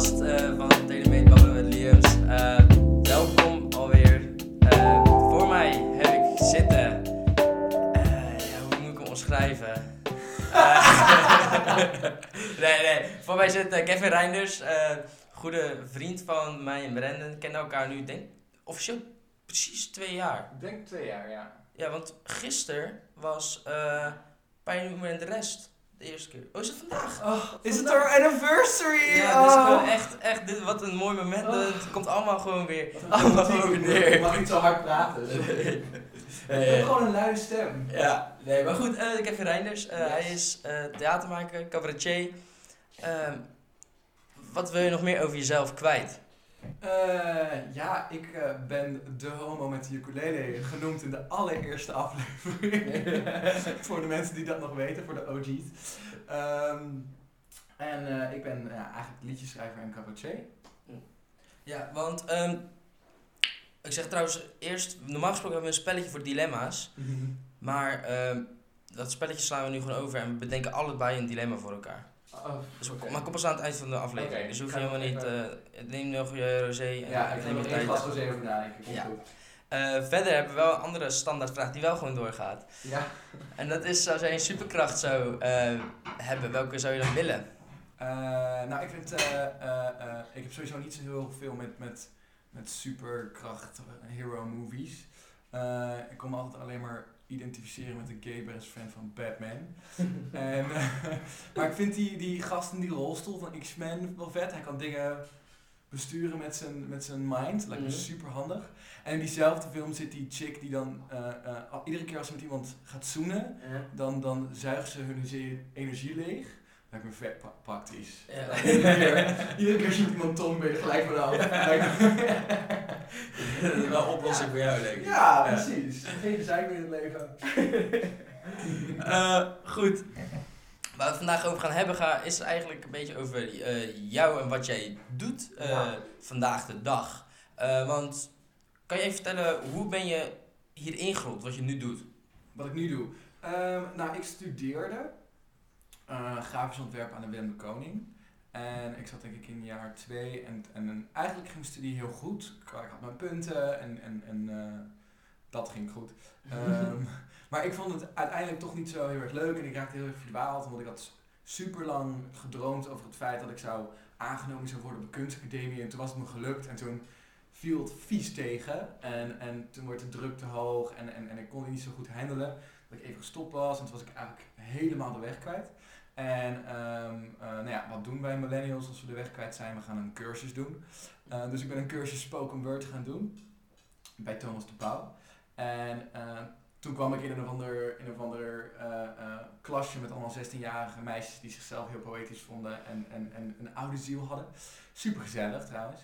podcast uh, van Telemeet met Liams. Uh, welkom alweer. Uh, voor mij heb ik zitten. ja, hoe moet ik hem omschrijven? nee, nee. Voor mij zit Kevin Reinders, goede vriend van mij en Brendan. Kennen elkaar nu, denk officieel precies twee jaar. Ik denk twee jaar, ja. Ja, want gisteren was uh, Pijn en de rest. De eerste keer. Oh, is het vandaag? Oh, is het our anniversary? Ja, oh. is gewoon echt, echt dit, wat een mooi moment. Oh. Het komt allemaal gewoon weer, allemaal gewoon weer neer. Ik mag niet zo hard praten. Dus. Ik heb gewoon een luie stem. Ja, nee, maar goed, uh, Kevin Reinders. Uh, Hij is uh, theatermaker, cabaretier. Uh, wat wil je nog meer over jezelf kwijt? Uh, ja, ik uh, ben de homo met de ukulele genoemd in de allereerste aflevering. voor de mensen die dat nog weten, voor de OG's. Um, en uh, ik ben eigenlijk liedjeschrijver en cabaretier. Ja, want um, ik zeg trouwens eerst, normaal gesproken hebben we een spelletje voor dilemma's. Mm -hmm. Maar um, dat spelletje slaan we nu gewoon over en we bedenken allebei een dilemma voor elkaar. Oh, dus okay. Maar kom pas aan het eind van de aflevering. Okay. Dus hoef je helemaal niet. Uh, neem nog je rosé. En ja, ik neem nog één glas rosé over nadenken. Ja. Uh, verder hebben we wel een andere standaardvraag die wel gewoon doorgaat. Ja. En dat is, als jij een superkracht zou uh, hebben, welke zou je dan willen? Uh, nou, ik vind, ik heb sowieso niet zo heel veel met, met, met superkracht hero movies. ik kom altijd alleen maar identificeren met een gay best friend van Batman. en, maar ik vind die, die gast in die rolstoel van X-Men wel vet. Hij kan dingen besturen met zijn, met zijn mind. Lijkt me mm super handig. En in diezelfde film zit die chick die dan uh, uh, iedere keer als ze met iemand gaat zoenen, dan, dan zuigt ze hun energie leeg. Lijkt me vet praktisch. Ja. Iedere, keer, keer ziet iemand Tom ben je gelijk vanaf. dat is wel oplossing voor jou, denk ik. Ja, precies. Geen gezeik meer in het leven. uh, goed. Waar we het vandaag over gaan hebben, ga, is eigenlijk een beetje over uh, jou en wat jij doet uh, ja. vandaag de dag. want kan je even vertellen, hoe ben je hier ingerold, wat je nu doet? Wat ik nu doe? Um, nou, ik studeerde uh, grafisch ontwerp aan de Willem de Koning. En ik zat denk ik in jaar twee en, en eigenlijk ging mijn studie heel goed. Ik had mijn punten en, en, en uh, dat ging goed. Um, maar ik vond het uiteindelijk toch niet zo heel erg leuk en ik raakte heel erg verdwaald. Omdat ik had super lang gedroomd over het feit dat ik zou aangenomen zou worden op de kunstacademie. En toen was het me gelukt en toen viel het vies tegen. En, en toen werd de druk te hoog en, en, en ik kon het niet zo goed handelen. Dat ik even gestopt was en toen was ik eigenlijk helemaal de weg kwijt. En um, uh, nou ja, wat doen wij millennials als we de weg kwijt zijn? We gaan een cursus doen. Uh, dus ik ben een cursus spoken word gaan doen bij Thomas de Pauw. En uh, toen kwam ik in een of ander, in een ander klasje met allemaal 16-jarige meisjes die zichzelf heel poëtisch vonden en, en, en een oude ziel hadden. Super gezellig trouwens.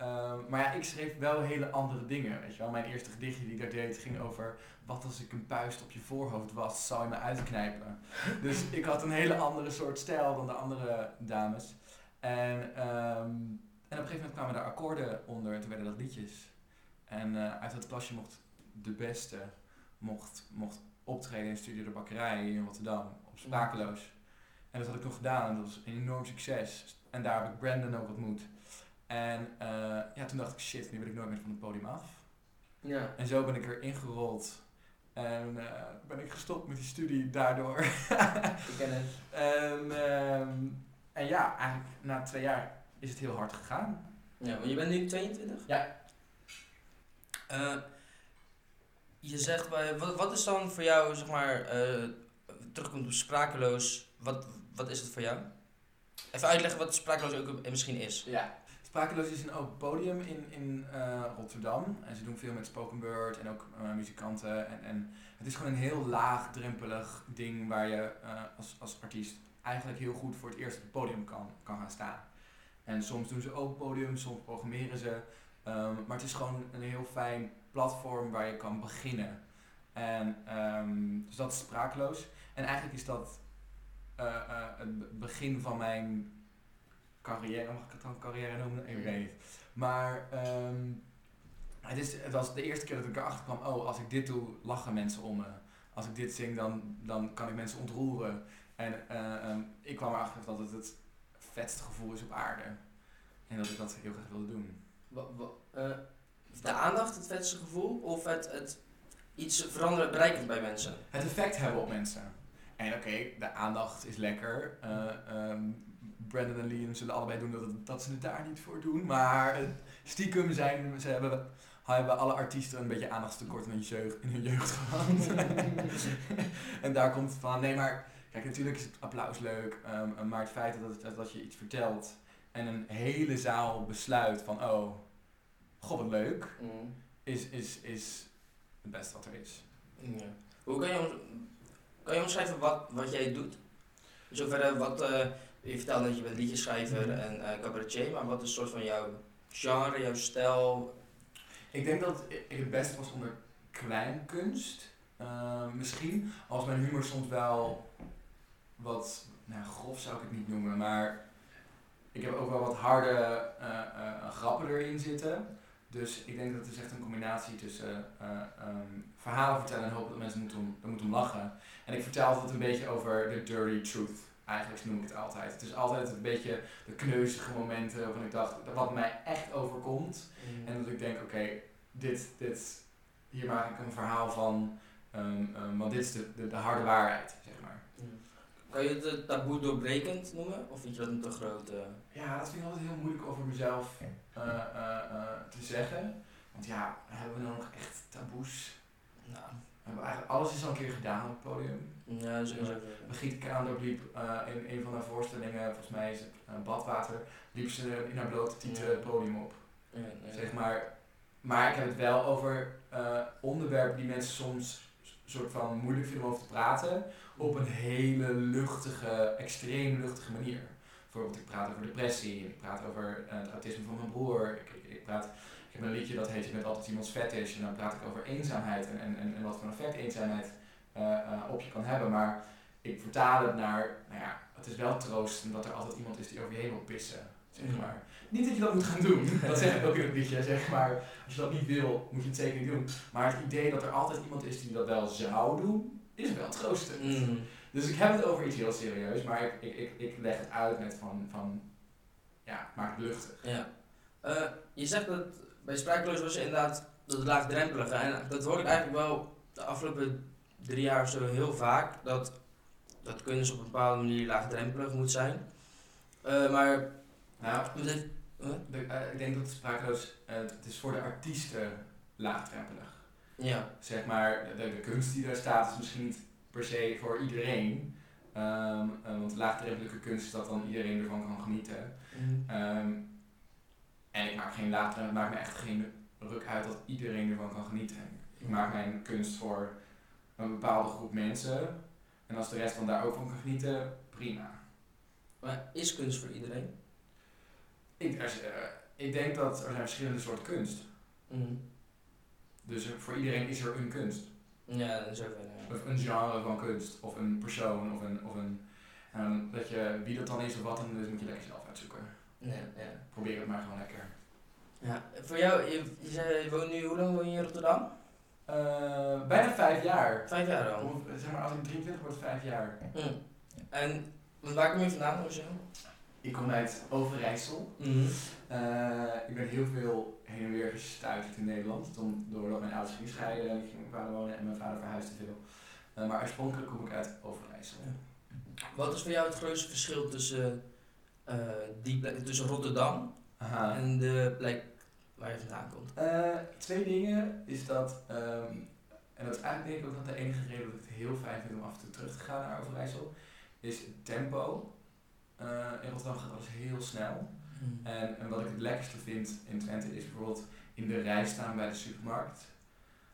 Um, maar ja, ik schreef wel hele andere dingen. Weet je wel? Mijn eerste gedichtje die ik daar deed ging over wat als ik een puist op je voorhoofd was, zou je me uitknijpen. dus ik had een hele andere soort stijl dan de andere dames. En, um, en op een gegeven moment kwamen er akkoorden onder en toen werden dat liedjes. En uh, uit dat klasje mocht de beste mocht, mocht optreden in Studio de Bakkerij in Rotterdam op Sprakeloos. En dat had ik nog gedaan en dat was een enorm succes. En daar heb ik Brandon ook ontmoet. En uh, ja, toen dacht ik, shit, nu wil ik nooit meer van het podium af. Ja. En zo ben ik er ingerold. En uh, ben ik gestopt met die studie daardoor. ik ken het. En, um, en ja, eigenlijk na twee jaar is het heel hard gegaan. Ja, maar je bent nu 22? Ja. Uh, je zegt, wat, wat is dan voor jou, zeg maar, terugkomt op sprakeloos, wat, wat is het voor jou? Even uitleggen wat sprakeloos ook misschien is. Ja, Sprakeloos is een open podium in, in uh, Rotterdam. En ze doen veel met spoken word en ook uh, muzikanten. En, en het is gewoon een heel laagdrempelig ding waar je uh, als, als artiest eigenlijk heel goed voor het eerst op het podium kan, kan gaan staan. En soms doen ze open podium, soms programmeren ze. Um, maar het is gewoon een heel fijn platform waar je kan beginnen. En um, dus dat is sprakeloos. En eigenlijk is dat het begin van mijn carrière, mag ik het dan carrière noemen? Ik weet niet. Maar um, het, is, het was de eerste keer dat ik erachter kwam, oh, als ik dit doe, lachen mensen om me. Als ik dit zing, dan, dan kan ik mensen ontroeren. En uh, um, ik kwam erachter dat het het vetste gevoel is op aarde. En dat ik dat heel graag wilde doen. Wa- wa- eh, de aandacht, het vetste gevoel of het, het iets veranderen, bereiken bij mensen? Het effect hebben op mensen. En oké, de aandacht is lekker. Eh, ehm, Brandon en Liam zullen allebei doen dat, het- dat ze het daar niet voor doen. Maar stiekem zijn, ze hebben, hebben alle artiesten een beetje aandachtstekort in hun jeugd, in hun jeugd gehad. en daar komt van. Nee, maar kijk, natuurlijk is het applaus leuk. ehm, maar het feit dat, je iets vertelt en een hele zaal besluit van, oh, god wat leuk, Mm. is, is, is het beste wat er is. Ja. Hoe kan je, kan je omschrijven wat, wat jij doet? Verder wat, eh, je vertelt dat je bent liedjeschrijver Mhm. en eh cabaretier, maar wat is soort van jouw genre, jouw stijl? Ik denk dat ik het beste was onder kleinkunst. Eh, misschien. Als mijn humor soms wel wat, nou grof zou ik het niet noemen, maar ik heb ook wel wat harde eh, eh, grappen erin zitten. Dus ik denk dat het is echt een combinatie tussen eh, ehm, verhalen vertellen en hopen dat mensen moeten om, er moeten om lachen. En ik vertel altijd een beetje over de dirty truth. Eigenlijk noem ik het altijd. Het is altijd een beetje de kneuzige momenten waarvan ik dacht, wat mij echt overkomt. En dat ik denk, oké, dit, dit, hier maak ik een verhaal van, ehm, ehm, want dit is de, de, de harde waarheid, zeg maar. Kan je het eh, taboe doorbrekend noemen? Of vind je dat een te groot? eh, Ja, dat vind ik altijd heel moeilijk over mezelf eh, eh, eh, te zeggen. Want ja, hebben we nou nog echt taboes? nou, hebben eigenlijk, alles is al een keer gedaan op het podium. ja. Brigitte Kaandorp liep eh, in een van haar voorstellingen, volgens mij is het eh, Badwater, liep ze in haar blote tieten Ja. het podium op. Zeg maar. Maar ik heb het wel over eh, onderwerpen die mensen soms soort van moeilijk vinden om over te praten. Op een hele luchtige, extreem luchtige manier. Bijvoorbeeld, ik praat over depressie, ik praat over het autisme van mijn broer. Ik, ik, praat, ik heb een liedje dat heet Je bent altijd iemands fetish. En dan praat ik over eenzaamheid en, en, en, en wat voor effect eenzaamheid eh, eh, op je kan hebben. Maar ik vertaal het naar, nou ja, het is wel troostend dat er altijd iemand is die over je heen wil pissen. Zeg Mhm. maar. Niet dat je dat moet gaan doen, dat zeg ik ook in het liedje, zeg maar. Als je dat niet wil, moet je het zeker niet doen. Maar het idee dat er altijd iemand is die dat wel zou doen, is wel troostend. Mm. Dus ik heb het over iets heel serieus, maar ik, ik, ik, ik leg het uit met van, van ja, maak het luchtig. Ja. Eh, je zegt dat bij sprakeloos was je inderdaad dat laagdrempelige. En dat hoor ik eigenlijk wel de afgelopen drie jaar of zo heel vaak. Dat, dat kunst op een bepaalde manier laagdrempelig moet zijn. Eh, maar Nou, huh? de, eh, ik denk dat sprakeloos, eh, het is voor de artiesten laagdrempelig. ja. Zeg maar, de, de kunst die daar staat is misschien niet per se voor iedereen. Ehm, eh, want laagdrempelige kunst is dat dan iedereen ervan kan genieten. Ehm, en ik maak geen later, het maakt me echt geen ruk uit dat iedereen ervan kan genieten. Ik maak mijn kunst voor een bepaalde groep mensen. En als de rest dan daar ook van kan genieten, prima. Maar is kunst voor iedereen? Ik, er is, eh, ik denk dat er zijn verschillende soorten kunst. Mm. Dus er- voor iedereen is er een kunst. Ja, in zoverre. Ja. Of een genre van kunst. Of een persoon. Of een... Of een en dat je, wie dat dan is of wat dan is, moet je lekker zelf uitzoeken. Ja, ja. Probeer het maar gewoon lekker. ja. Voor jou, je, je zei, je woont nu, hoe lang woon je in Rotterdam? Eh, bijna vijf jaar. Vijf jaar al. Of, zeg maar, als ik 23 word, vijf jaar. Mm. En waar kom je vandaan, hoe Ik kom uit Overijssel. mm. Eh, ik ben heel veel heen en weer gestuiterd in Nederland. Toen, doordat mijn ouders gingen scheiden, en ik ging met mijn vader wonen en mijn vader verhuisde veel. Eh, maar oorspronkelijk kom ik uit Overijssel. Wat is voor jou het grootste verschil tussen, eh, die plek, tussen Rotterdam Aha. en de plek waar je vandaan komt? Eh, twee dingen is dat, ehm, en dat is eigenlijk denk ik ook nog de enige reden dat ik het heel fijn vind om af en toe terug te gaan naar Overijssel, is het tempo. Eh, in Rotterdam gaat alles heel snel. En, en wat ik het lekkerste vind in Twente is bijvoorbeeld in de rij staan bij de supermarkt.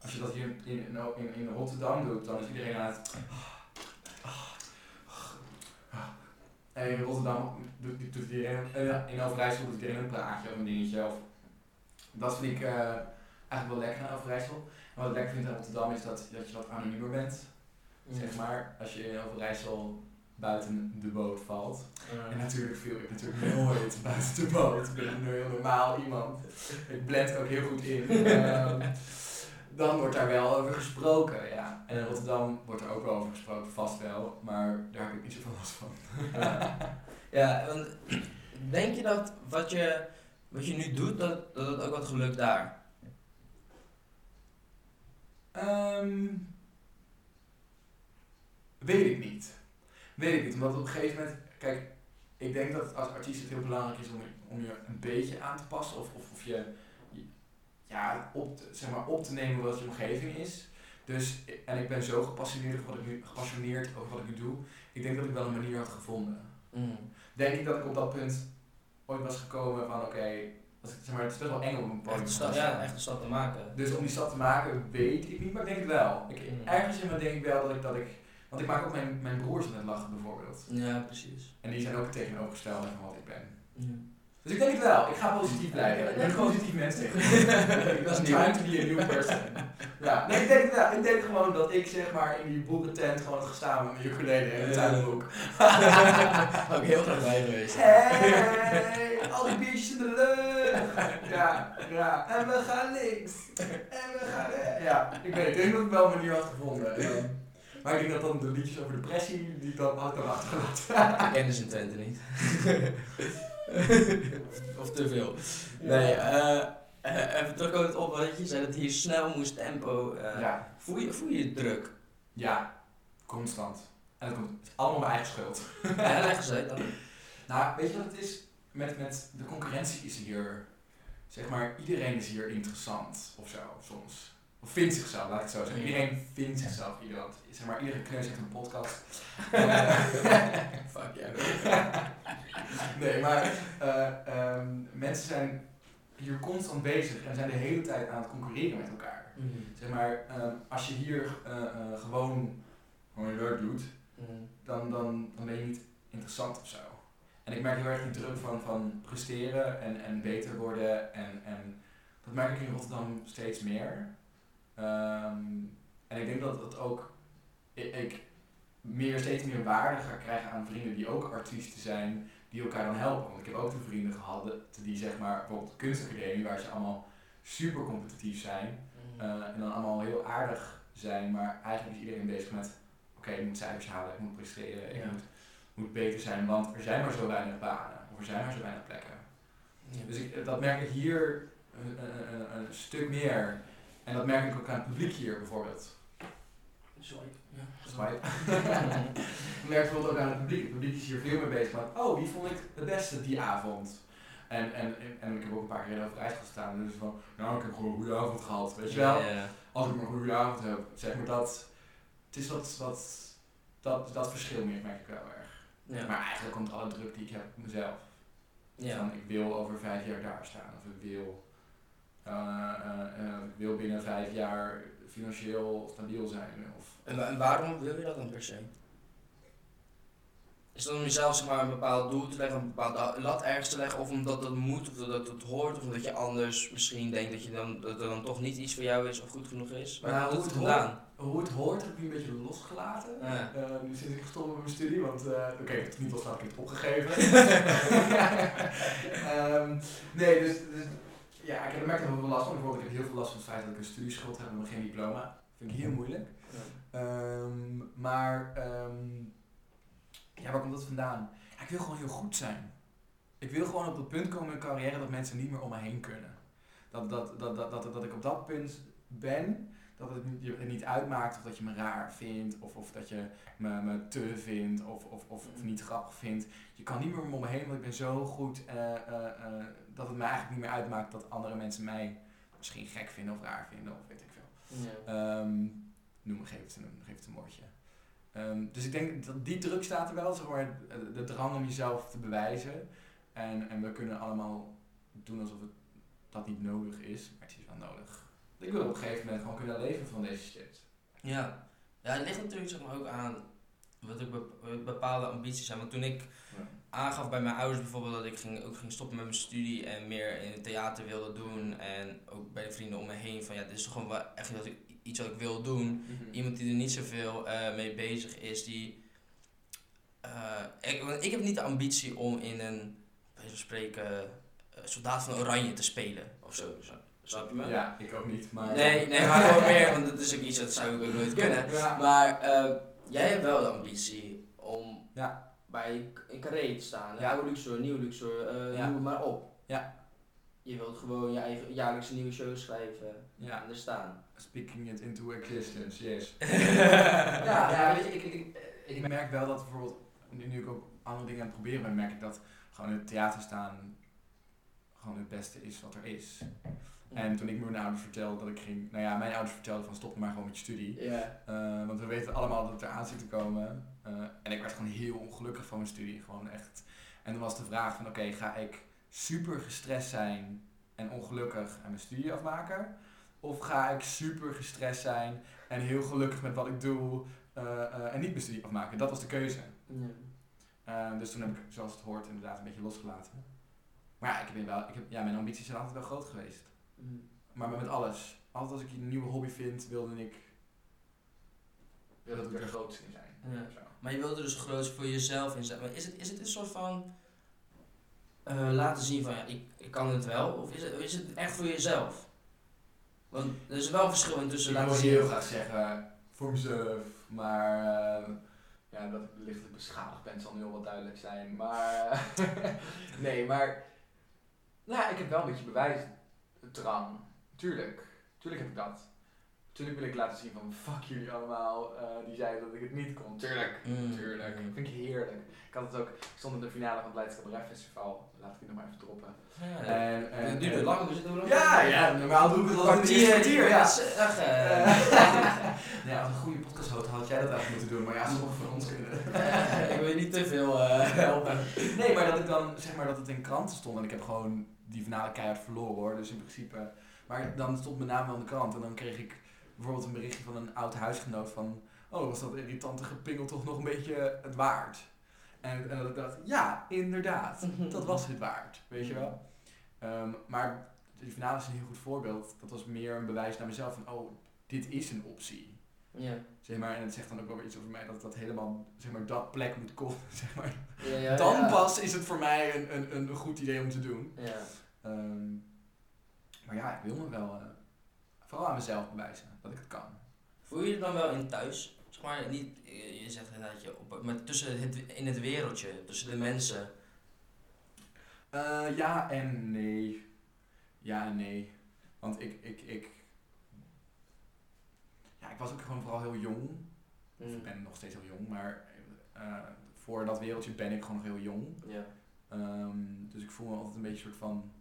Als je dat hier in, in, in, in Rotterdam doet, dan is iedereen aan het. En in Rotterdam doet, iedereen, eh, in Overijssel doet iedereen een praatje of een dingetje. Of, dat vind ik eh, eigenlijk wel lekker aan Overijssel. En wat ik lekker vind aan Rotterdam is dat, dat je wat anoniemer bent. Zeg maar, als je in Overijssel buiten de boot valt. En natuurlijk viel ik natuurlijk nooit buiten de boot. Ik ben een heel normaal iemand. Ik blend ook heel goed in. Ehm, dan wordt daar wel over gesproken. En in Rotterdam wordt er ook wel over gesproken, vast wel. Maar daar heb ik niet zoveel last van. Ja, want denk je dat wat je wat je nu doet, dat, dat het ook wat gelukt daar? Ehm, weet ik niet. Weet ik niet, omdat op een gegeven moment, kijk, ik denk dat het als artiest het heel belangrijk is om, om je een beetje aan te passen of, of, of je, je- ja, op te, zeg maar, op te nemen wat je omgeving is. Dus, en ik ben zo gepassioneerd over wat ik nu, gepassioneerd over wat ik nu doe, ik denk dat ik wel een manier had gevonden. Mm. Denk ik dat ik op dat punt ooit was gekomen van oké, zeg maar, het is best wel eng op een podium te staan. ja, echt een stap te maken. Dus om die stap te maken, weet ik niet, maar ik denk het wel. Ik, Mm. Ergens in me denk ik wel dat ik, dat ik, want ik maak ook mijn, mijn broers aan het lachen bijvoorbeeld. Ja, precies. En die zijn ook tegenovergesteld van wat ik ben. Mm. Dus ik denk het wel, ik ga positief blijven. Ik ben een positief mens tegen. Dat is nieuw. trying to be a new person. Ja, nee, ik denk het wel. Ik denk gewoon dat ik zeg maar in die boerentent gewoon had gestaan met mijn ukulele en een tuinboek. Had ik heel graag bij geweest. Hey, al die biertjes in de lucht. Ja, ja. En we gaan links. En we gaan rechts. Ja, ik weet het. Ik denk dat ik wel een manier had gevonden. Maar ik denk dat dan de liedjes over depressie, die dan had ik dan achtergelaten. Ik ken dus in Twente niet. of te veel. Nee, eh, eh, even terugkomend op wat je zei, dat hier snel moest tempo. eh, Ja, voel, je, voel je druk? ja. Constant. En dat komt allemaal mijn eigen schuld. Ja, leg uit dan. Nou, weet je wat het is? Met, met de concurrentie is hier, zeg maar, iedereen is hier interessant of zo, soms. Of vindt zichzelf, laat ik het zo zeggen. Iedereen vindt zichzelf, iemand, zeg maar, iedere kneus heeft een podcast. Eh, Fuck ja. nee, maar eh, ehm, mensen zijn hier constant bezig en zijn de hele tijd aan het concurreren met elkaar. Mm. Zeg maar, ehm, als je hier eh, gewoon, gewoon je werk doet, Mm. dan, dan, dan ben je niet interessant of zo. En ik merk heel erg die druk van, van presteren en, en beter worden. En, en dat merk ik in Rotterdam steeds meer. Ehm, en ik denk dat dat ook ik, ik meer, steeds meer waarde ga krijgen aan vrienden die ook artiesten zijn, die elkaar dan helpen. Want ik heb ook de vrienden gehad die zeg maar bijvoorbeeld de kunstacademie, waar ze allemaal super competitief zijn. Mm. eh, en dan allemaal heel aardig zijn, maar eigenlijk is iedereen bezig met oké, ik moet cijfers halen, ik moet presteren, ik Ja. moet, moet beter zijn, want er zijn maar zo weinig banen, of er zijn maar zo weinig plekken. Ja. Dus ik, dat merk ik hier een, een, een, een stuk meer. En dat merk ik ook aan het publiek hier bijvoorbeeld. Sorry. Ja. Swipe. ik merk bijvoorbeeld ook aan het publiek. Het publiek is hier veel mee bezig met, oh, wie vond ik het beste die avond? En, en, en, en ik heb ook een paar keer over ijs gestaan. Dus van, nou, ik heb gewoon een goede avond gehad. Weet je wel? Ja, ja. Als ik maar een goede avond heb, zeg maar dat. Het is wat, wat dat, dat verschil meer merk ik wel erg. Ja. Maar eigenlijk komt alle druk die ik heb op mezelf. Ja. Van ik wil over vijf jaar daar staan. Of ik wil, wil binnen vijf jaar financieel stabiel zijn. Of, En, en waarom wil je dat dan per se? Is dat om jezelf zeg maar, een bepaald doel te leggen, een bepaalde lat ergens te leggen, of omdat dat moet, of dat het hoort, of omdat je anders misschien denkt dat, je dan, dat er dan toch niet iets voor jou is of goed genoeg is? Waar Nou, het hoe het hoe het hoort heb ik nu een beetje losgelaten. Ja. Eh, nu zit ik gestopt met mijn studie, want eh, oké, ik heb het niet losgelaten, ik heb het opgegeven. Ehm, nee, dus, dus ja, ik heb er merk er heel veel last van. Bijvoorbeeld, ik heb heel veel last van het feit dat ik een studieschuld heb en nog geen diploma. vind ik heel moeilijk. Ehm, maar, ehm, ja, waar komt dat vandaan? Ja, ik wil gewoon heel goed zijn. Ik wil gewoon op dat punt komen in mijn carrière dat mensen niet meer om me heen kunnen. Dat, dat, dat, dat, dat, dat ik op dat punt ben, dat het niet- je het niet uitmaakt of dat je me raar vindt, of, of dat je me, me te vindt, of, of, of, of niet grappig vindt. Je kan niet meer om me heen, want ik ben zo goed eh, eh, eh, dat het me eigenlijk niet meer uitmaakt dat andere mensen mij misschien gek vinden of raar vinden, of weet ik veel. Ja. Ehm, noem me, geef het een, geef het een moordje. Ehm, dus ik denk dat die druk staat er wel, zeg maar, de, de drang om jezelf te bewijzen. En, en we kunnen allemaal doen alsof het, dat niet nodig is, maar het is wel nodig. Ik wil op een gegeven moment gewoon kunnen leven van deze shit. Ja. ja, het ligt natuurlijk zeg maar, ook aan wat bep- bepaalde ambities zijn. Want toen ik aangaf bij mijn ouders bijvoorbeeld dat ik ging, ook ging stoppen met mijn studie en meer in het theater wilde doen. En ook bij de vrienden om me heen van ja, dit is toch gewoon wel echt ik, iets wat ik wil doen. Iemand die er niet zoveel eh mee bezig is, die... eh, ik, want ik heb niet de ambitie om in een, bij spreken, eh, soldaat van oranje te spelen of zo. Snap je me? Ja, ik ook niet, maar... Nee, nee, maar gewoon meer, want dat is ook iets dat zou ik ook nooit kunnen. Ja. Maar eh, jij hebt wel de ambitie om Ja. bij een carré te staan. Ja. Oude Luxor, nieuw Luxor, eh Ja. noem het maar op. je wilt gewoon je eigen jaarlijkse nieuwe show schrijven Ja. en er staan. Speaking it into existence, yes. ja, ja, ja, weet je, ik, ik, ik, ik merk wel dat bijvoorbeeld, nu, nu ik ook andere dingen aan het proberen ben, merk ik dat gewoon in het theater staan gewoon het beste is wat er is. En toen ik mijn ouders vertelde dat ik ging, nou ja, mijn ouders vertelden van stop maar gewoon met je studie. Ja. Eh, want we weten allemaal dat het eraan zit te komen. Eh, en ik werd gewoon heel ongelukkig van mijn studie, gewoon echt. En dan was de vraag van oké, ga ik super gestrest zijn en ongelukkig en mijn studie afmaken? Of ga ik super gestrest zijn en heel gelukkig met wat ik doe eh, en niet mijn studie afmaken? Dat was de keuze. Ja. Dus toen heb ik, zoals het hoort, inderdaad een beetje losgelaten. Maar ja, ik ben wel, ik heb, ja, mijn ambities zijn altijd wel groot geweest. Mm. Maar met alles. Altijd als ik een nieuwe hobby vind, wilde ik... Wilde ik er groot in zijn. Ja. Zo. Maar je wilde dus groot voor jezelf inzetten. Maar is het, is het een soort van eh, laten zien van ja, ik, ik kan het wel? Of is het, is het echt voor jezelf? Want er is wel een verschil in tussen ik laten wil zien. heel graag zeggen voor mezelf, maar uh, ja, dat ik lichtelijk beschadigd ben zal nu al wat duidelijk zijn. Maar nee, maar nou, ik heb wel een beetje bewijsdrang. Tuurlijk, tuurlijk heb ik dat. Tuurlijk wil ik laten zien van fuck jullie allemaal, uh, die zeiden dat ik het niet kon. Tuurlijk, Mm. tuurlijk. Mm. Vind ik heerlijk. Ik had het ook, ik stond in de finale van het Leids Cabaret Festival. Laat ik het nog maar even droppen. Ja, En, het en, duurt en- lang, er nog Ja, ja, normaal doe ik het al het Kwartier, ja. dat echt, eh, ja, als een goede podcast had, had jij dat eigenlijk moeten doen, maar ja, sommigen van ons kunnen. ik wil je niet te veel eh, helpen. Nee, maar dat ik dan, zeg maar, dat het in kranten stond en ik heb gewoon die finale keihard verloren hoor, dus in principe. Maar dan stond mijn naam wel in de krant en dan kreeg ik bijvoorbeeld een berichtje van een oud huisgenoot van, oh, was dat irritante gepingel toch nog een beetje het waard? En, en dat ik dacht, ja, inderdaad, dat was het waard, weet je wel. Ehm, maar de finale is een heel goed voorbeeld. Dat was meer een bewijs naar mezelf van, oh, dit is een optie. Ja. Zeg maar, en het zegt dan ook wel weer iets over mij dat dat helemaal, zeg maar, dat plek moet komen. Zeg maar. Ja, ja, dan pas is het voor mij een, een, een goed idee om te doen. Ehm, maar ja, ik wil me wel, eh, vooral aan mezelf bewijzen dat ik het kan. Voel je je dan wel in thuis? Zeg maar, niet, je je zegt inderdaad, je op, maar tussen het, in het wereldje, tussen de mensen. Eh, ja en nee. Ja en nee. Want ik, ik, ik, ja, ik was ook gewoon vooral heel jong. Of Mm. ik ben nog steeds heel jong, maar eh, voor dat wereldje ben ik gewoon nog heel jong. Ja. Ehm, dus ik voel me altijd een beetje soort van,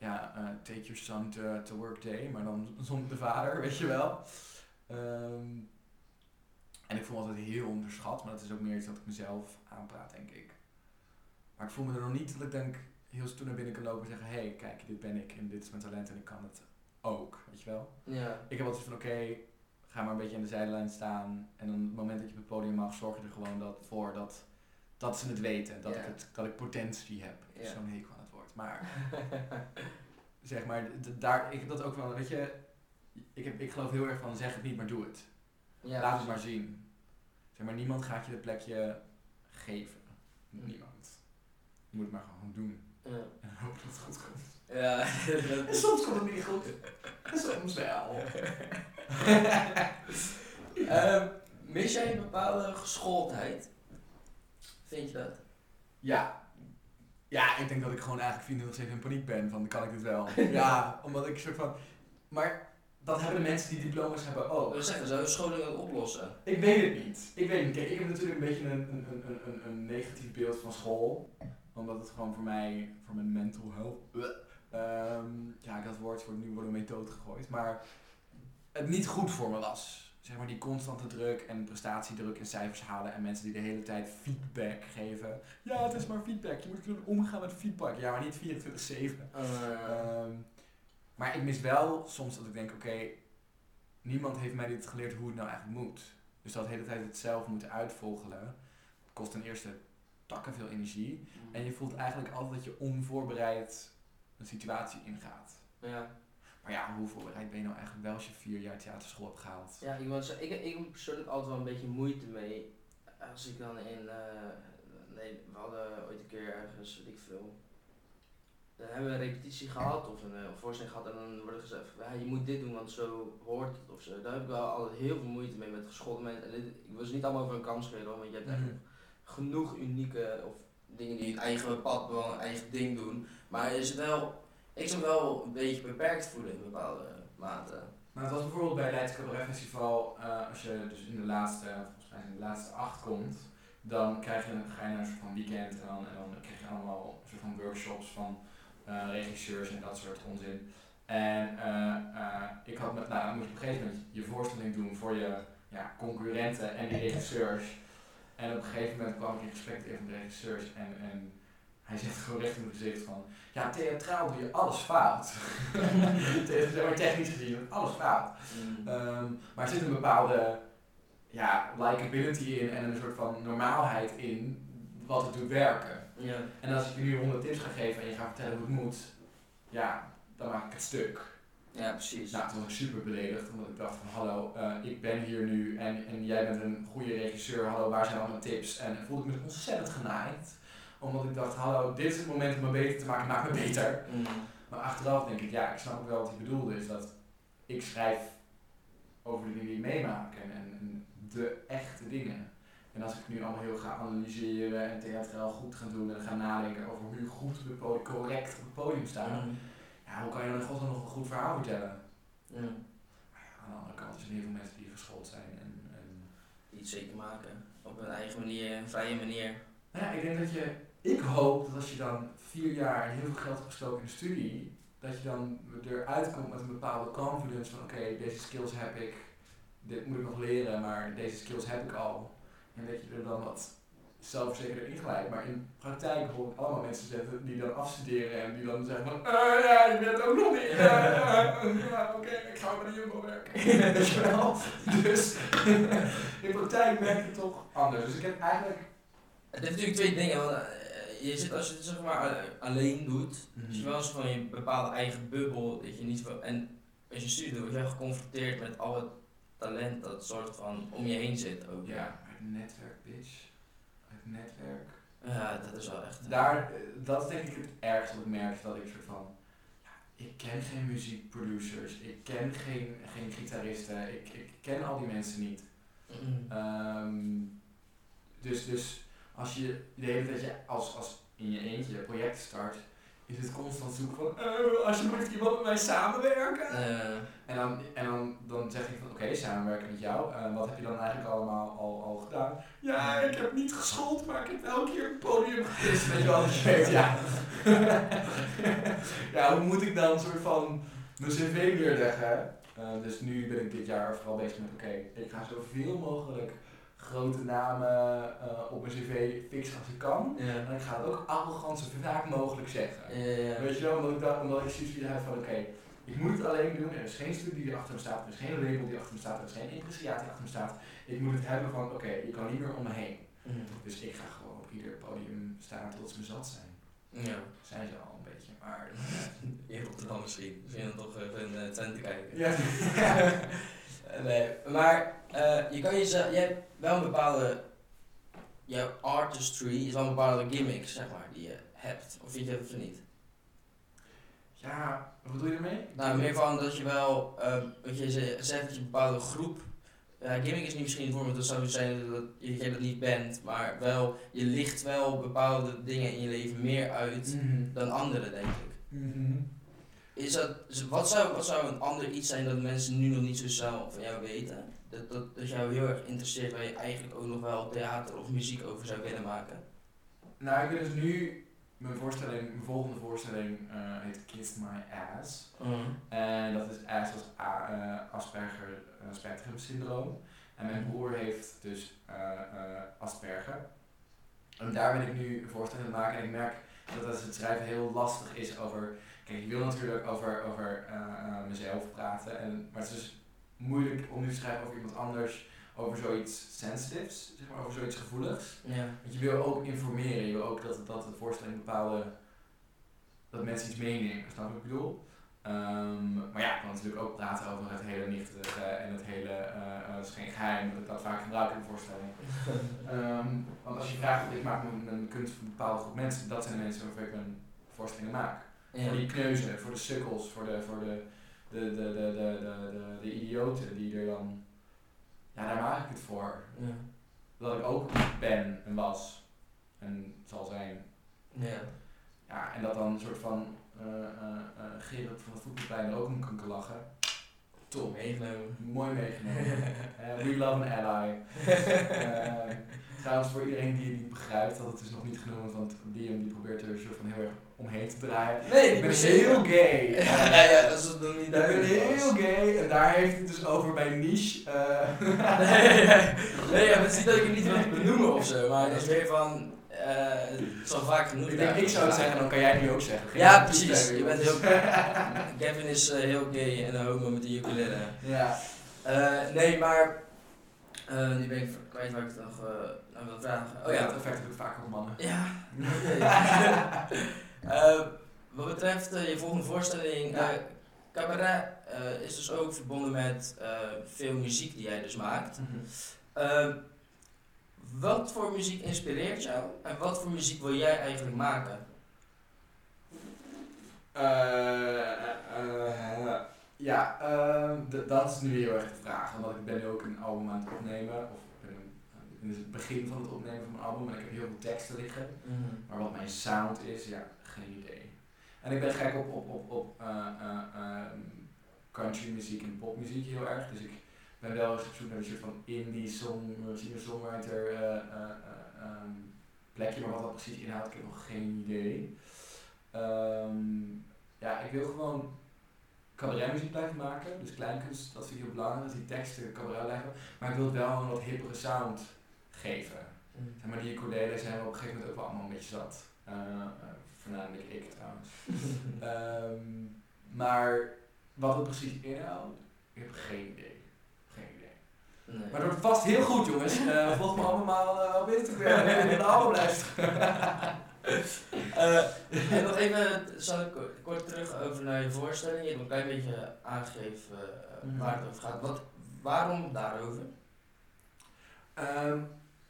ja, eh, take your son to, to work day, maar dan zonder de vader, weet je wel. Ehm, en ik voel me altijd heel onderschat, maar dat is ook meer iets dat ik mezelf aanpraat, denk ik. Maar ik voel me er nog niet dat ik denk, heel stoer naar binnen kan lopen en zeggen, hé, hey, kijk, dit ben ik en dit is mijn talent en ik kan het ook, weet je wel. Ja. Ik heb altijd van, oké, ga maar een beetje aan de zijlijn staan. En dan op het moment dat je op het podium mag, zorg je er gewoon dat, voor dat, dat ze het weten. Dat, Ja. ik het, dat ik potentie heb. Ja. zo'n hekel Maar zeg maar, daar, ik heb dat ook wel, weet je, ik, heb, ik geloof heel erg van, zeg het niet, maar doe het. ja. Laat het maar zien. Zeg maar, niemand gaat je het plekje geven. Mm. Niemand. Je moet het maar gewoon doen. Ja. En hopen dat het goed komt. Ja, En soms komt het niet goed. En soms wel. Ehm, mis jij een bepaalde geschooldheid? Vind je dat? Ja. Ja, ik denk dat ik gewoon eigenlijk 24-7 in paniek ben van kan ik dit wel? ja, omdat ik soort van... Maar dat hebben mensen die diploma's hebben ook. We zeggen, zou je scholing het oplossen? Ik weet het niet. Ik weet het niet. Kijk, ik heb natuurlijk een beetje een, een, een, een, negatief beeld van school. Omdat het gewoon voor mij, voor mijn mental health... ehm, ja, dat woord wordt nu worden methode gegooid. Maar het niet goed voor me was. Zeg maar die constante druk en prestatiedruk en cijfers halen. En mensen die de hele tijd feedback geven. Ja, het is maar feedback. Je moet kunnen omgaan met feedback. Ja, maar niet 24-7. Ehm, maar ik mis wel soms dat ik denk, oké, niemand heeft mij dit geleerd hoe het nou eigenlijk moet. Dus dat de hele tijd het zelf moeten uitvogelen, kost ten eerste takken veel energie. En je voelt eigenlijk altijd dat je onvoorbereid een situatie ingaat. Ja. Maar ja, hoe voorbereid ben je nou eigenlijk wel als je vier jaar theaterschool hebt gehaald? Ja, ik, zeggen, ik, ik heb persoonlijk altijd wel een beetje moeite mee. Als ik dan in. eh, nee, we hadden ooit een keer ergens, weet ik veel. Dan hebben we een repetitie gehad of een, eh, een voorstelling gehad en dan wordt er gezegd: ja, je moet dit doen, want zo hoort het of zo. Daar heb ik wel altijd heel veel moeite mee met geschoolde mensen. En dit, ik wil ze niet allemaal over een kans hoor, want je hebt echt Mhm. genoeg unieke of dingen die het eigen pad, wel een eigen ding doen. Maar is het wel, ik zou wel een beetje beperkt voelen in bepaalde mate. Maar het was bijvoorbeeld bij Leids Cabaret Festival, uh, als je dus in de laatste, volgens mij in de laatste acht komt, dan krijg je, een soort van weekend en dan, en dan krijg je allemaal een soort van workshops van uh, regisseurs en dat soort onzin. En uh, ik had met, nou je op een gegeven moment je voorstelling doen voor je ja, concurrenten en die regisseurs. En op een gegeven moment kwam ik in gesprek met een de regisseurs en, en hij zegt gewoon recht in mijn gezicht van, ja, theatraal doe je alles fout. zeg technisch gezien, alles fout. Mm. Um, maar er zit een bepaalde ja, likability in en een soort van normaalheid in wat het doet werken. Ja. En als ik je nu 100 tips ga geven en je gaat vertellen hoe het moet, ja, dan maak ik het stuk. Ja, precies. Nou, toen was ik super beledigd, omdat ik dacht van hallo, uh, ik ben hier nu en, en jij bent een goede regisseur, hallo, waar zijn al mijn tips? En voelde ik me ontzettend genaaid omdat ik dacht, hallo, dit is het moment om me beter te maken, maak me beter. Mm. Maar achteraf denk ik, ja, ik snap ook wel wat hij bedoelde. Is dat ik schrijf over de dingen die ik meemaak en, en, de echte dingen. En als ik nu allemaal heel ga analyseren en theatraal goed ga doen en ga nadenken over hoe je goed op het podium, correct op het podium staat, mm. ja, hoe kan je dan in godsnaam nog een goed verhaal vertellen? Ja. aan de andere kant zijn er heel veel mensen die geschoold zijn en, en iets zeker maken op hun eigen manier, een vrije manier. Nou ja, ik denk dat je ik hoop dat als je dan vier jaar heel veel geld hebt gestoken in de studie, dat je dan eruit komt met een bepaalde confidence van oké, deze skills heb ik, dit moet ik nog leren, maar deze skills heb ik al. En dat je er dan wat zelfverzekerder in glijdt. Maar in praktijk hoor ik allemaal mensen zetten die dan afstuderen en die dan zeggen van, uh, ja, je bent ook nog niet. ja, oké, ik ga maar de Jumbo werken. Weet je wel? Dus in praktijk merk je toch anders. Dus ik heb eigenlijk... Het heeft natuurlijk twee dingen. Want, je zit, als je het zeg maar alleen doet, mm -hmm. je wel eens van je bepaalde eigen bubbel, dat je niet van, en als je studie doet, word je geconfronteerd met al het talent dat soort van om je heen zit ook. Ja, het netwerk, bitch. Het netwerk. Ja, dat is wel echt. Daar, dat is denk ik het ergste wat ik merk, dat ik soort van, ik ken geen muziekproducers, ik ken geen, geen gitaristen, ik, ik ken al die mensen niet. Mm um, dus, dus als je de hele tijd je als, als in je eentje project start, is het constant zoeken van, uh, alsjeblieft iemand met mij samenwerken. Uh. En, dan, en dan, dan zeg ik van, oké, samenwerken met jou. Uh, wat heb je dan eigenlijk allemaal al, al gedaan? Ja, ik heb niet geschoold, maar ik heb elke keer een podium gegist. Weet je wel, je ja. ja, hoe moet ik dan een soort van mijn cv neerleggen? Uh, dus nu ben ik dit jaar vooral bezig met, oké, ik ga zoveel mogelijk grote namen uh, op mijn cv fix als ik kan. En ik ga het ook arrogant zo vaak mogelijk zeggen. Weet je wel, omdat ik, dat, omdat ik zoiets heb van oké, ik moet het alleen doen. Er is geen studie die achter me staat, er is geen label die achter me staat, er is geen impressiaat die achter me staat. Ik moet het hebben van oké, je kan niet meer om me heen. Mm. Dus ik ga gewoon op ieder podium staan tot ze me zat zijn. Ja. Zijn ze al een beetje, maar... In Rotterdam misschien. Misschien dan toch even een uh, te kijken. Ja. nee, maar uh, je kan jezelf, je hebt wel een bepaalde, jouw artistry is wel een bepaalde gimmick, zeg maar, die je hebt. Of vind je dat of niet? Ja, wat bedoel je ermee? Nou, meer van dat je wel, uh, wat je zegt dat je een bepaalde groep, uh, gimmick is niet misschien het woord, want dat zou zijn dat je dat niet bent, maar wel, je licht wel bepaalde dingen in je leven meer uit mhm. dan anderen, denk ik. Mm is dat, wat, zou, wat zou een ander iets zijn dat mensen nu nog niet zo snel van jou weten? Dat, dat, dat jou heel erg interesseert waar je eigenlijk ook nog wel theater of muziek over zou willen maken? Nou, ik ben dus nu, mijn voorstelling, mijn volgende voorstelling uh, heet Kiss My Ass. Mhm. En dat is ass als uh, Asperger uh, spectrum syndroom. En mijn mhm. broer heeft dus Asperger. En daar ben ik nu een voorstelling aan het maken en ik merk dat het schrijven heel lastig is over Kijk, ik wil natuurlijk over, over uh, mezelf praten, en, maar het is dus moeilijk om nu te schrijven over iemand anders, over zoiets sensitives, zeg maar, over zoiets gevoeligs. Ja. Want je wil ook informeren, je wil ook dat, dat de voorstelling bepaalde, dat mensen iets meenemen, snap je wat ik bedoel? Um, maar ja, ik kan natuurlijk ook praten over het hele nichtige en het hele, uh, het is geen geheim, dat ik dat vaak gebruik in de voorstelling. um, want als je vraagt, ik maak mijn, mijn kunst voor een bepaalde groep mensen, dat zijn de mensen waarvoor ik mijn voorstellingen maak. Voor die kneuzen, voor de sukkels, voor de, voor de, de, de, de, de, de, de, de idioten die er dan. Ja, daar maak ik het voor. Ja. Dat ik ook ben en was. en zal zijn. Ja. Ja, en dat dan een soort van Gerard van het voetbalplein er ook om kan lachen. Top. Meegenomen. Mooi meegenomen. We love an ally. Trouwens, voor iedereen die het niet begrijpt, dat het is nog niet genoemd, want Liam die probeert er een soort van heel erg omheen te draaien. Nee, Ik ben heel gay. Ja, ja, dat is nog niet Ik ben duidelijk. heel gay en daar heeft het dus over bij Niche. eh, nee, nee, nee, ja, het is niet dat ik het niet wil benoemen of zo, maar het is meer van, eh, het is al vaak genoeg. ik denk, ik zou het zeggen, dan kan jij het nu ook zeggen. Geen Ja, precies. Je bent heel. Kevin is eh, heel gay en een homo met een ukulele. Ja. Nee, maar. nu ben ik kwijt waar ik het nog aan wil vragen. Oh ja. dat effect heb ik vaak op mannen. Ja. Eh, wat betreft eh, je volgende voorstelling, eh, cabaret is dus ook verbonden met veel muziek die jij dus maakt. Eh, wat voor muziek inspireert jou en wat voor muziek wil jij eigenlijk maken? Ja, d- dat is nu heel erg de vraag. Omdat ik ben nu ook een album aan het opnemen. Of een- in het begin van het opnemen van mijn album. En ik heb heel veel teksten liggen. Maar wat mijn sound is, ja, geen idee. En ik ben gek op, op, op, op eh, eh, ehm, country muziek en popmuziek heel erg. Dus ik ben wel eens op zoek naar een soort van indie song, eh, singer-songwriter eh, eh, ehm, plekje. Maar wat dat precies inhoudt, ik heb nog geen idee. Ehm, ja, ik wil gewoon cabaretmuziek blijven maken. Dus kleinkunst, dat vind ik heel belangrijk. Dat die teksten cabaret blijven. Maar ik wil wel een wat hippere sound geven. Zeg maar die ukulele zijn we op een gegeven moment ook wel allemaal een beetje zat. Eh, eh, voornamelijk ik trouwens. Ehm, maar wat het precies inhoudt, ik heb geen idee. Geen idee. Nee. Maar het wordt vast heel goed jongens. Eh volg me allemaal uh, op Instagram en in de album luisteren. En nog even, zal ik kort, terug over naar je voorstelling. Je hebt een klein beetje aangegeven Mhm. waar het over gaat. Wat, waarom daarover? Ehm,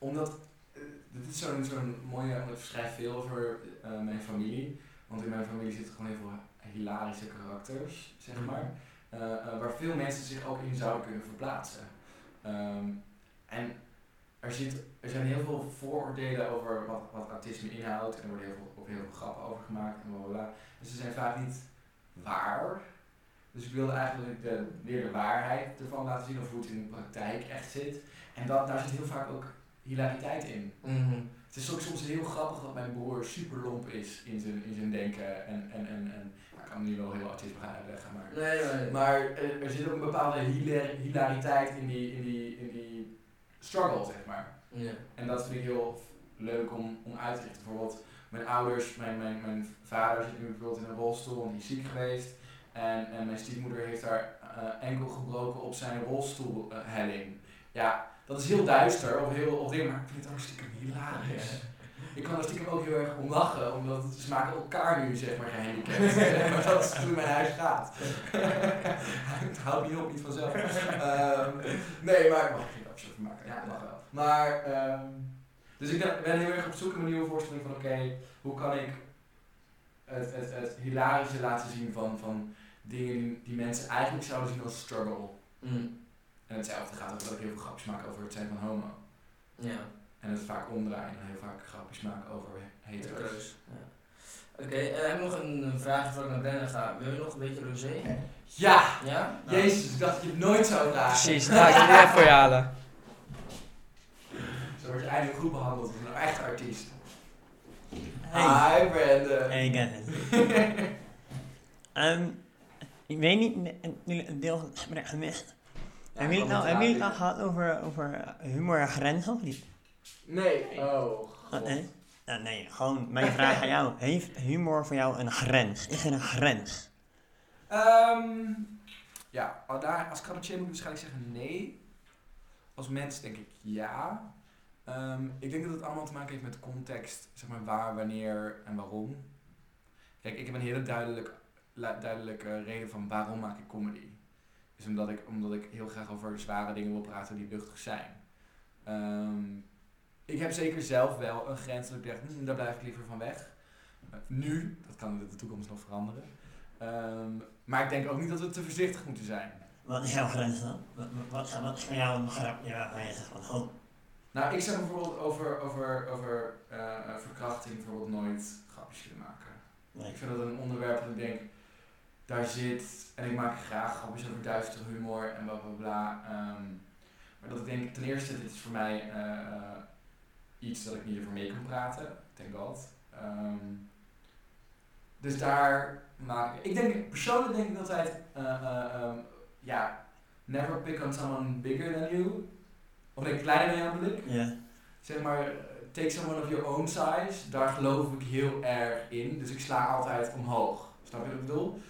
omdat, eh, dit is zo'n zo'n mooie, want ik schrijf veel over eh, mijn familie. Want in mijn familie zitten gewoon heel veel hilarische karakters, zeg maar. eh, waar veel mensen zich ook in zouden kunnen verplaatsen. Ehm, en er, zit, er zijn heel veel vooroordelen over wat, wat autisme inhoudt. En er worden heel veel, ook heel veel grappen over gemaakt en bla. Dus ze zijn vaak niet waar. Dus ik wilde eigenlijk de, weer de waarheid ervan laten zien, of hoe het in de praktijk echt zit. En dat, daar zit heel vaak ook hilariteit in. Het is ook soms heel grappig dat mijn broer super lomp is in zijn, in zijn denken. En, en, en, en nou, ik kan hem nu wel heel autisme gaan uitleggen, maar... Nee, nee. Maar er, er zit ook een bepaalde hilar- hilariteit in die, in, die, in die struggle, zeg maar. Ja. En dat vind ik heel leuk om, om uit te richten. Bijvoorbeeld mijn ouders, mijn, mijn, mijn vader zit nu bijvoorbeeld in een rolstoel, want die is ziek geweest. En, en mijn stiefmoeder heeft haar eh, enkel gebroken op zijn rolstoelhelling. ja, dat is heel duister of heel of dingen, maar ik vind het ook stiekem hilarisch. Ik kan er stiekem ook heel erg om lachen, omdat ze maken elkaar nu zeg maar gehandicapt. maar dat is hoe mijn huis gaat. het houdt niet op, niet vanzelf. Ehm, nee, maar mag ik geen grapjes over maken? Ja, mag wel. Maar, ehm, dus ik ben- heel erg op zoek naar een nieuwe voorstelling van oké, hoe kan ik het, het, het hilarische laten zien van, van dingen die, die mensen eigenlijk zouden zien als struggle. Mm. En hetzelfde gaat over dat ik heel veel grapjes maak over het zijn van homo. Ja. En het vaak omdraaien en heel vaak grapjes maken over hetero's. Hetero's. Ja. Oké, en heb ik nog een vraag voordat ik naar Brennan ga. Wil je nog een beetje rosé? Ja! Ja? Nou. Jezus, ik dacht dat je het nooit zou vragen. Precies, ik ga die even voor je halen. Zo word je eindelijk goed behandeld als een echte artiest. Hey. Hi Brandon. Hey Kevin. Ehm, ik weet niet, een deel van het gemist? Ja, hebben jullie het nou, hebben jullie het nou gehad over, over humor en grenzen of niet? Nee. Oh, Wat, god. nee? Ja, nee, gewoon mijn vraag aan jou. Heeft humor voor jou een grens? Is er een grens? Ehm, ja, al daar, als cabaretier moet ik waarschijnlijk zeggen nee. Als mens denk ik ja. Ehm, ik denk dat het allemaal te maken heeft met context, zeg maar waar, wanneer en waarom. Kijk, ik heb een hele duidelijk, duidelijke reden van waarom maak ik comedy. Is omdat ik, omdat ik heel graag over zware dingen wil praten die luchtig zijn. Ehm, ik heb zeker zelf wel een grens dat ik denk, hm, daar blijf ik liever van weg. Nu, dat kan in de toekomst nog veranderen. Ehm, maar ik denk ook niet dat we te voorzichtig moeten zijn. Wat is jouw grens dan? Wat, wat, wat is voor jou een grapje waarvan je zegt van, oh, Nou, ik zou bijvoorbeeld over, over, over eh, eh, verkrachting bijvoorbeeld nooit grapjes willen maken. Nee. Ik vind dat een onderwerp dat ik denk, daar zit, en ik maak graag grapjes over duistere humor en bla bla bla. ehm, maar dat ik denk, ten eerste, dit is voor mij eh, eh, iets dat ik niet over mee kan praten, thank god. Ehm, dus daar maak ik, ik denk, persoonlijk denk ik altijd, eh, eh, ehm, ja, never pick on someone bigger than you. Of denk kleiner dan ik zeg maar, take someone of your own size, daar geloof ik heel erg in. Dus ik sla altijd omhoog. Snap je wat ik bedoel?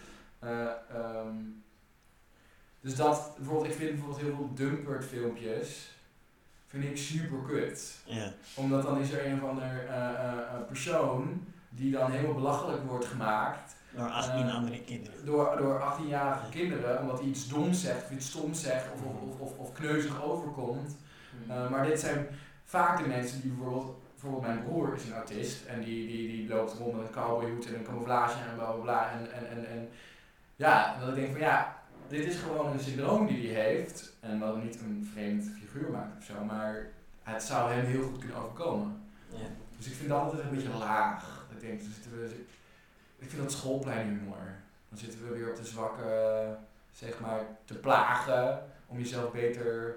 Eh, ehm, dus dat, bijvoorbeeld, ik vind bijvoorbeeld heel veel dumpert filmpjes, vind ik super kut. Ja. Omdat dan is er een of ander eh, eh, persoon die dan helemaal belachelijk wordt gemaakt Door 18 Eh, andere kinderen. door, door 18-jarige kinderen, omdat hij iets doms zegt, of iets stoms zegt, of, of, of, of, of kneuzig overkomt. Uh, maar dit zijn vaak de mensen die bijvoorbeeld, bijvoorbeeld mijn broer is een autist en die, die, die loopt rond met een cowboyhoed en een camouflage en bla bla bla. En, en, en, en ja, dat ik denk van ja, dit is gewoon een syndroom die hij heeft en wat hem niet een vreemd figuur maakt of zo, maar het zou hem heel goed kunnen overkomen. Ja. Dus ik vind dat altijd een beetje laag. Ik denk, dan zitten we, ik vind dat schoolpleinhumor. Dan zitten we weer op de zwakke, zeg maar, te plagen om jezelf beter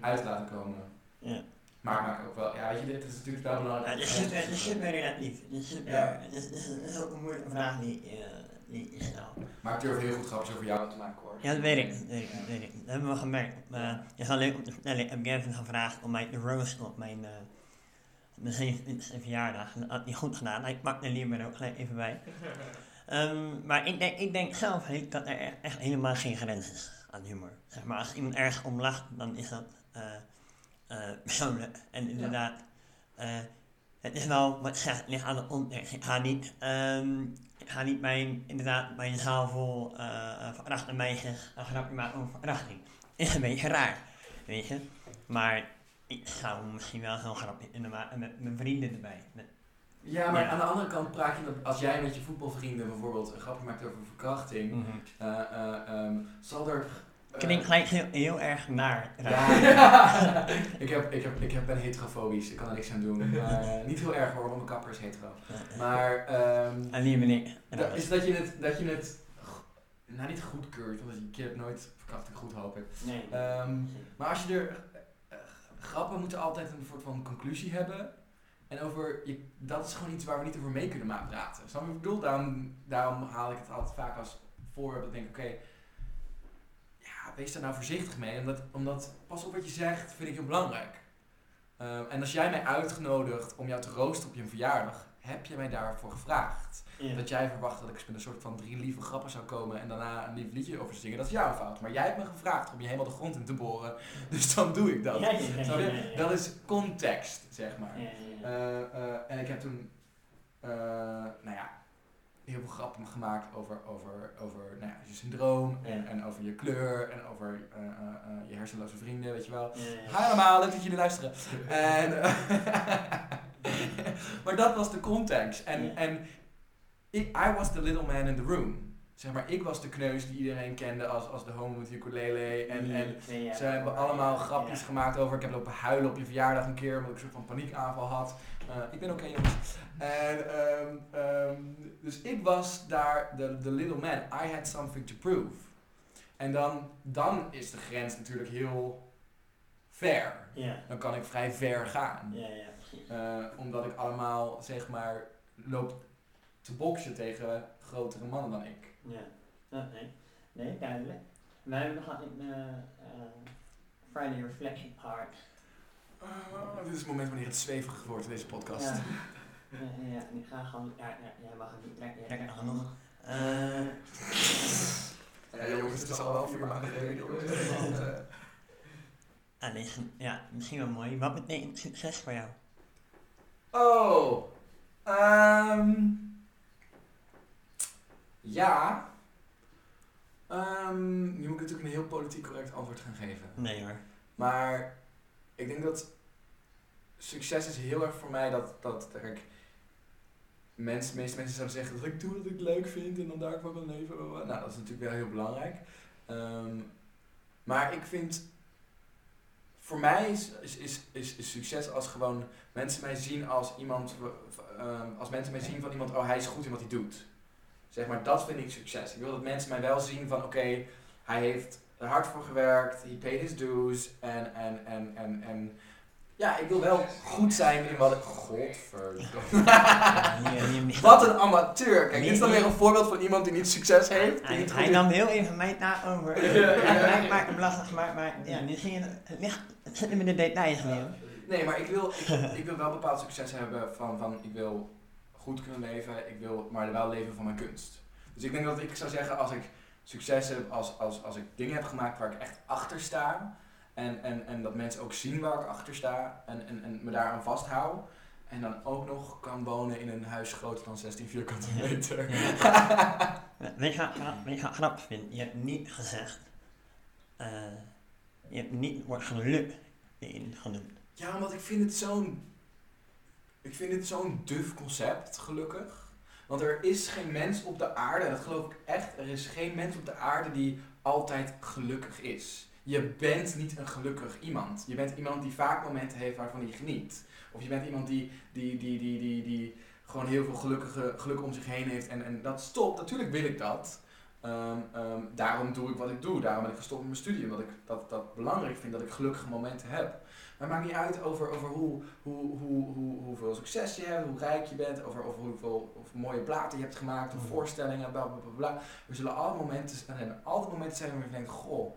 uit te laten komen. Ja. Maar ik maak ook wel, ja, weet je, dit is natuurlijk wel Ja, belangrijk. dit zit er- dit zit er relatief. Dit zit Ja. dit is- is ook een moeilijke vraag die, eh, die is nou. Maar ik durf heel goed grapjes over jou te maken hoor. Ja, dat weet ik. Dat weet ik, dat weet ik. Dat hebben we gemerkt. Uh, je is om te vertellen. Ik heb Gavin gevraagd om mij te roosten op mijn, eh op mijn 27e verjaardag. En dat had hij goed gedaan. Ik pak de liever er ook gelijk even bij. Ehm, maar ik denk, ik denk zelf dat er echt- helemaal geen grens is aan humor. Zeg maar, als iemand ergens om lacht, dan is dat eh, eh, persoonlijk. En inderdaad, eh, het is wel wat zegt, ligt aan de context. Ik ga niet, ehm, ik ga niet mijn, inderdaad, mijn zaal vol uh, verachte meisjes een grapje maken over verachting. Is een beetje raar, weet je. Maar ik zou misschien wel zo'n grapje kunnen maken met mijn vrienden erbij. Met, Ja, maar Ja. aan de andere kant praat je dat als jij met je voetbalvrienden bijvoorbeeld een grapje maakt over verkrachting, eh, eh, ehm, zal er. Eh, Klinkt gelijk heel, heel erg naar. Ja, ik, heb, ik, heb, ik heb, ben heterofobisch, ik kan er niks aan doen. Maar, eh, niet heel erg hoor, want mijn kapper is hetero. Maar ehm, En die ben ik. dat is dat je het, dat je het nou niet goedkeurt, want je hebt nooit verkrachting goed hoop ik. Nee. Ehm, maar als je er, eh, grappen moeten altijd een soort van conclusie hebben. En over, je, dat is gewoon iets waar we niet over mee kunnen praten. Snap je wat ik bedoel? Daarom, daarom haal ik het altijd vaak als voorbeeld. Dat ik denk, oké, ja, wees daar nou voorzichtig mee. Omdat, omdat, pas op wat je zegt, vind ik heel belangrijk. Ehm, en als jij mij uitgenodigt om jou te roosten op je verjaardag, heb je mij daarvoor gevraagd. Ja. Dat jij verwacht dat ik met een soort van drie lieve grappen zou komen en daarna een lief liedje over zingen, dat is jouw fout. Maar jij hebt me gevraagd om je helemaal de grond in te boren, dus dan doe ik dat. Ja, ja. Dat is context, zeg maar. Eh, eh, en ik heb toen, eh, nou ja, heel veel grappen gemaakt over, over, over nou ja, je syndroom en, Ja. en over je kleur en over eh, eh, eh, je hersenloze vrienden, weet je wel. Ja. Hi allemaal, leuk dat jullie luisteren. En, maar dat was de context. En, en I was the little man in the room. Zeg maar, ik was de kneus die iedereen kende als, als de homo met ukulele. En, en ze hebben allemaal grapjes Ja. gemaakt over. Ik heb lopen huilen op je verjaardag een keer, omdat ik een soort van paniekaanval had. Eh, ik ben oké, jongens. En, ehm, ehm, dus ik was daar de, de little man. I had something to prove. En dan, dan is de grens natuurlijk heel ver. Dan kan ik vrij ver gaan. Eh, omdat ik allemaal, zeg maar, loop te boksen tegen grotere mannen dan ik. Ja, Ja, nee. Nee, duidelijk. Wij hebben nog een eh, eh, Friday Reflection Part. Ah, dit is het moment wanneer het zweverig wordt in deze podcast. Ja. Ja, ja, ja, ik ga gewoon, ja, ja, jij mag het niet trekken, jij trekt nog genoeg. Eh, Ja, jongens, het is al wel vier maanden geleden. jongens. Eh, ah, ja, misschien wel mooi. Wat betekent succes voor jou? Oh, ehm ja. Ehm, nu moet ik natuurlijk een heel politiek correct antwoord gaan geven. Nee hoor. Maar ik denk dat succes is heel erg voor mij dat, dat kijk, mensen, de meeste mensen zouden zeggen dat ik doe wat ik leuk vind en dan daar van kan leven. Nou, dat is natuurlijk wel heel belangrijk. Ehm, maar ik vind voor mij is, is, is, is, succes als gewoon mensen mij zien als iemand, ehm, als mensen mij zien van iemand, oh hij is goed in wat hij doet. Zeg maar, dat vind ik succes. Ik wil dat mensen mij wel zien van, oké, hij heeft er hard voor gewerkt, he paid his dues, en, en, en, en, en ja, ik wil wel goed zijn in wat ik... Godverdomme. Wat een amateur. Kijk, dit is dan weer een voorbeeld van iemand die niet succes heeft. Hij, niet hij nam heel even mij na over. Ja, ja, Ja, ja. maar, maar, ja, nu ging het ligt, het zit hem in de details. Nee, maar ik wil, ik, ik wil wel bepaald succes hebben van, van ik wil goed kunnen leven, ik wil maar wel leven van mijn kunst. Dus ik denk dat ik zou zeggen als ik succes heb, als, als, als ik dingen heb gemaakt waar ik echt achter sta en, en, en dat mensen ook zien waar ik achter sta en, en, en me daaraan vasthoud en dan ook nog kan wonen in een huis groter dan 16 vierkante Ja. meter. Weet je wat weet je wat grappig vind? Je hebt niet gezegd, eh, je hebt niet het woord geluk erin genoemd. Ja, omdat ik vind het zo'n. Ik vind het zo'n duf concept, gelukkig. Want er is geen mens op de aarde, dat geloof ik echt, er is geen mens op de aarde die altijd gelukkig is. Je bent niet een gelukkig iemand. Je bent iemand die vaak momenten heeft waarvan hij geniet. Of je bent iemand die, die, die, die, die, die gewoon heel veel gelukkige, geluk om zich heen heeft. En, en dat stopt. Natuurlijk wil ik dat. Ehm, ehm, daarom doe ik wat ik doe. Daarom ben ik gestopt met mijn studie. Omdat ik dat, dat belangrijk vind dat ik gelukkige momenten heb. Maar het maakt niet uit over, over hoe, hoe, hoe, hoe, hoeveel succes je hebt, hoe rijk je bent, over, over hoeveel of mooie platen je hebt gemaakt, of Mhm. voorstellingen, bla bla bla bla. Er zullen altijd momenten zijn, en altijd momenten zijn waar je denkt, goh,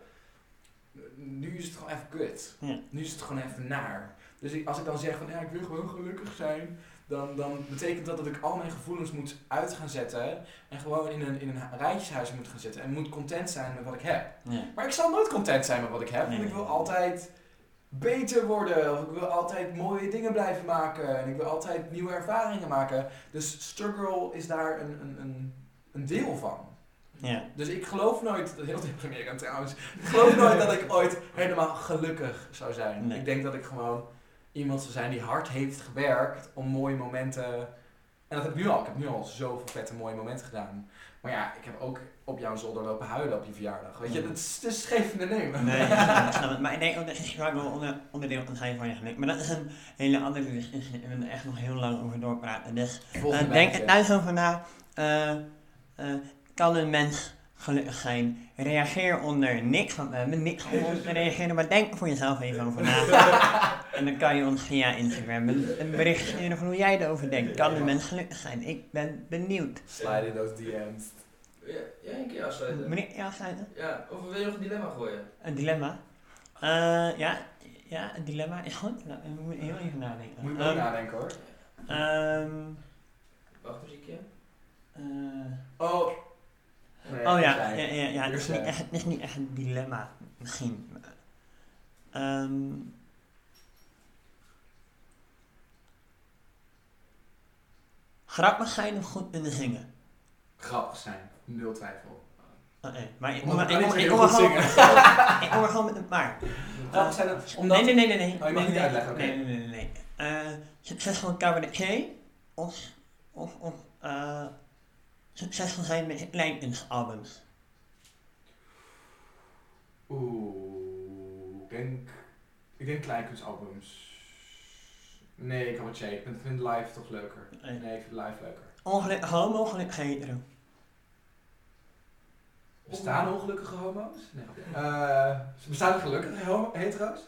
nu is het gewoon even kut. Ja. Nu is het gewoon even naar. Dus ik, als ik dan zeg van ja, ik wil gewoon gelukkig zijn, dan, dan betekent dat dat ik al mijn gevoelens moet uit gaan zetten en gewoon in een, in een rijtjeshuis moet gaan zetten en moet content zijn met wat ik heb. Ja. Maar ik zal nooit content zijn met wat ik heb, Nee, want ik wil nee. altijd beter worden, of ik wil altijd mooie dingen blijven maken, en ik wil altijd nieuwe ervaringen maken. Dus struggle is daar een, een, een, een deel van. Ja. Dus ik geloof nooit, dat heel deprimerend trouwens, ik geloof nooit dat ik ooit helemaal gelukkig zou zijn. Ik denk dat ik gewoon iemand zou zijn die hard heeft gewerkt om mooie momenten, en dat heb ik nu al, ik heb nu al zoveel vette mooie momenten gedaan. Maar ja, ik heb ook op jouw zolder lopen huilen op je verjaardag. Weet je, dat is, het is geven en nemen. Nee, ik snap het, ik maar ik denk ook dat struggle onder, onderdeel kan zijn van je geluk. Maar dat is een hele andere discussie en we er echt nog heel lang over doorpraten. Dus Eh, denk er thuis over na. Eh, kan een mens gelukkig zijn? Reageer onder niks, want we hebben niks te reageren, maar denk voor jezelf even over na. en dan kan je ons via Instagram een, een bericht sturen van hoe jij erover denkt. Kan een mens gelukkig zijn? Ik ben benieuwd. Slide in those DM's. Ja, jij een keer afsluiten. Meneer, ja, afsluiten? Ja, of wil je nog een dilemma gooien? Een dilemma? Eh, ja, ja, een dilemma is goed. Nou, we moeten heel even nadenken. Moet je ook Ehm, nadenken hoor. ehm, Wacht muziekje. eh, Oh. Nee, Oh ja, ja, ja, ik. ja, het, is niet echt, het is niet echt een dilemma, misschien. Ehm grappig zijn of goed kunnen zingen? Grappig zijn, nul twijfel. Oké, maar ik kom er- gewoon goed ik kom er gewoon met een paar. Grappig zijn, omdat... Nee, nee, nee, nee. nee. Oh, je mag nee, niet nee, uitleggen, oké. Nee, nee, nee. nee. Eh, succesvol cabaretier of, of, of eh, succesvol zijn met je kleinkunstalbums? Oeh, ik denk... Ik denk kleinkunstalbums. Nee, cabaretier. Ik vind- vind live toch leuker. Nee. Nee, ik vind live leuker. Ongelukkig homo, ongelukkig hetero. Bestaan ongelukkige homo's? Nee. Eh, bestaan er gelukkige homo hetero's?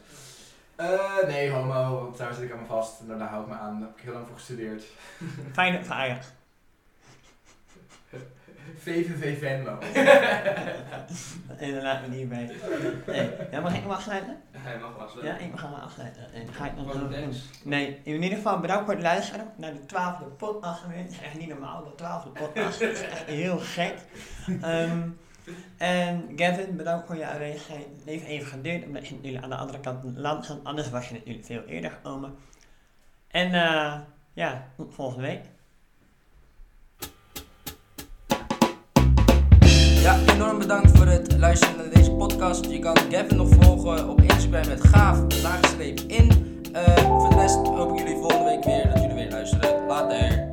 Eh, nee, homo, want daar zit ik aan me vast en daar, hou ik me aan. Daar heb ik heel lang voor gestudeerd. Fijne Ajax. VVV Venlo. En dan laten we die bij. Nee, ja, mag ik hem afsluiten? Hij mag wel afsluiten. Ja, ik mag hem afsluiten. En ga ik zo doen. Nee, in ieder geval bedankt voor het luisteren naar de twaalfde podcast. Het is echt niet normaal, de twaalfde podcast. Het is echt heel gek. Ehm, en Gavin, bedankt voor je aanwezigheid. Het heeft even geduurd, omdat je natuurlijk aan de andere kant van het land. Anders was je natuurlijk veel eerder gekomen. En eh, ja, tot volgende week. Ja, enorm bedankt voor het luisteren naar deze podcast. Je kan Gavin nog volgen op Instagram met gaaf, laagstreep in. Eh, voor de rest hoop ik jullie volgende week weer dat jullie weer luisteren. Later.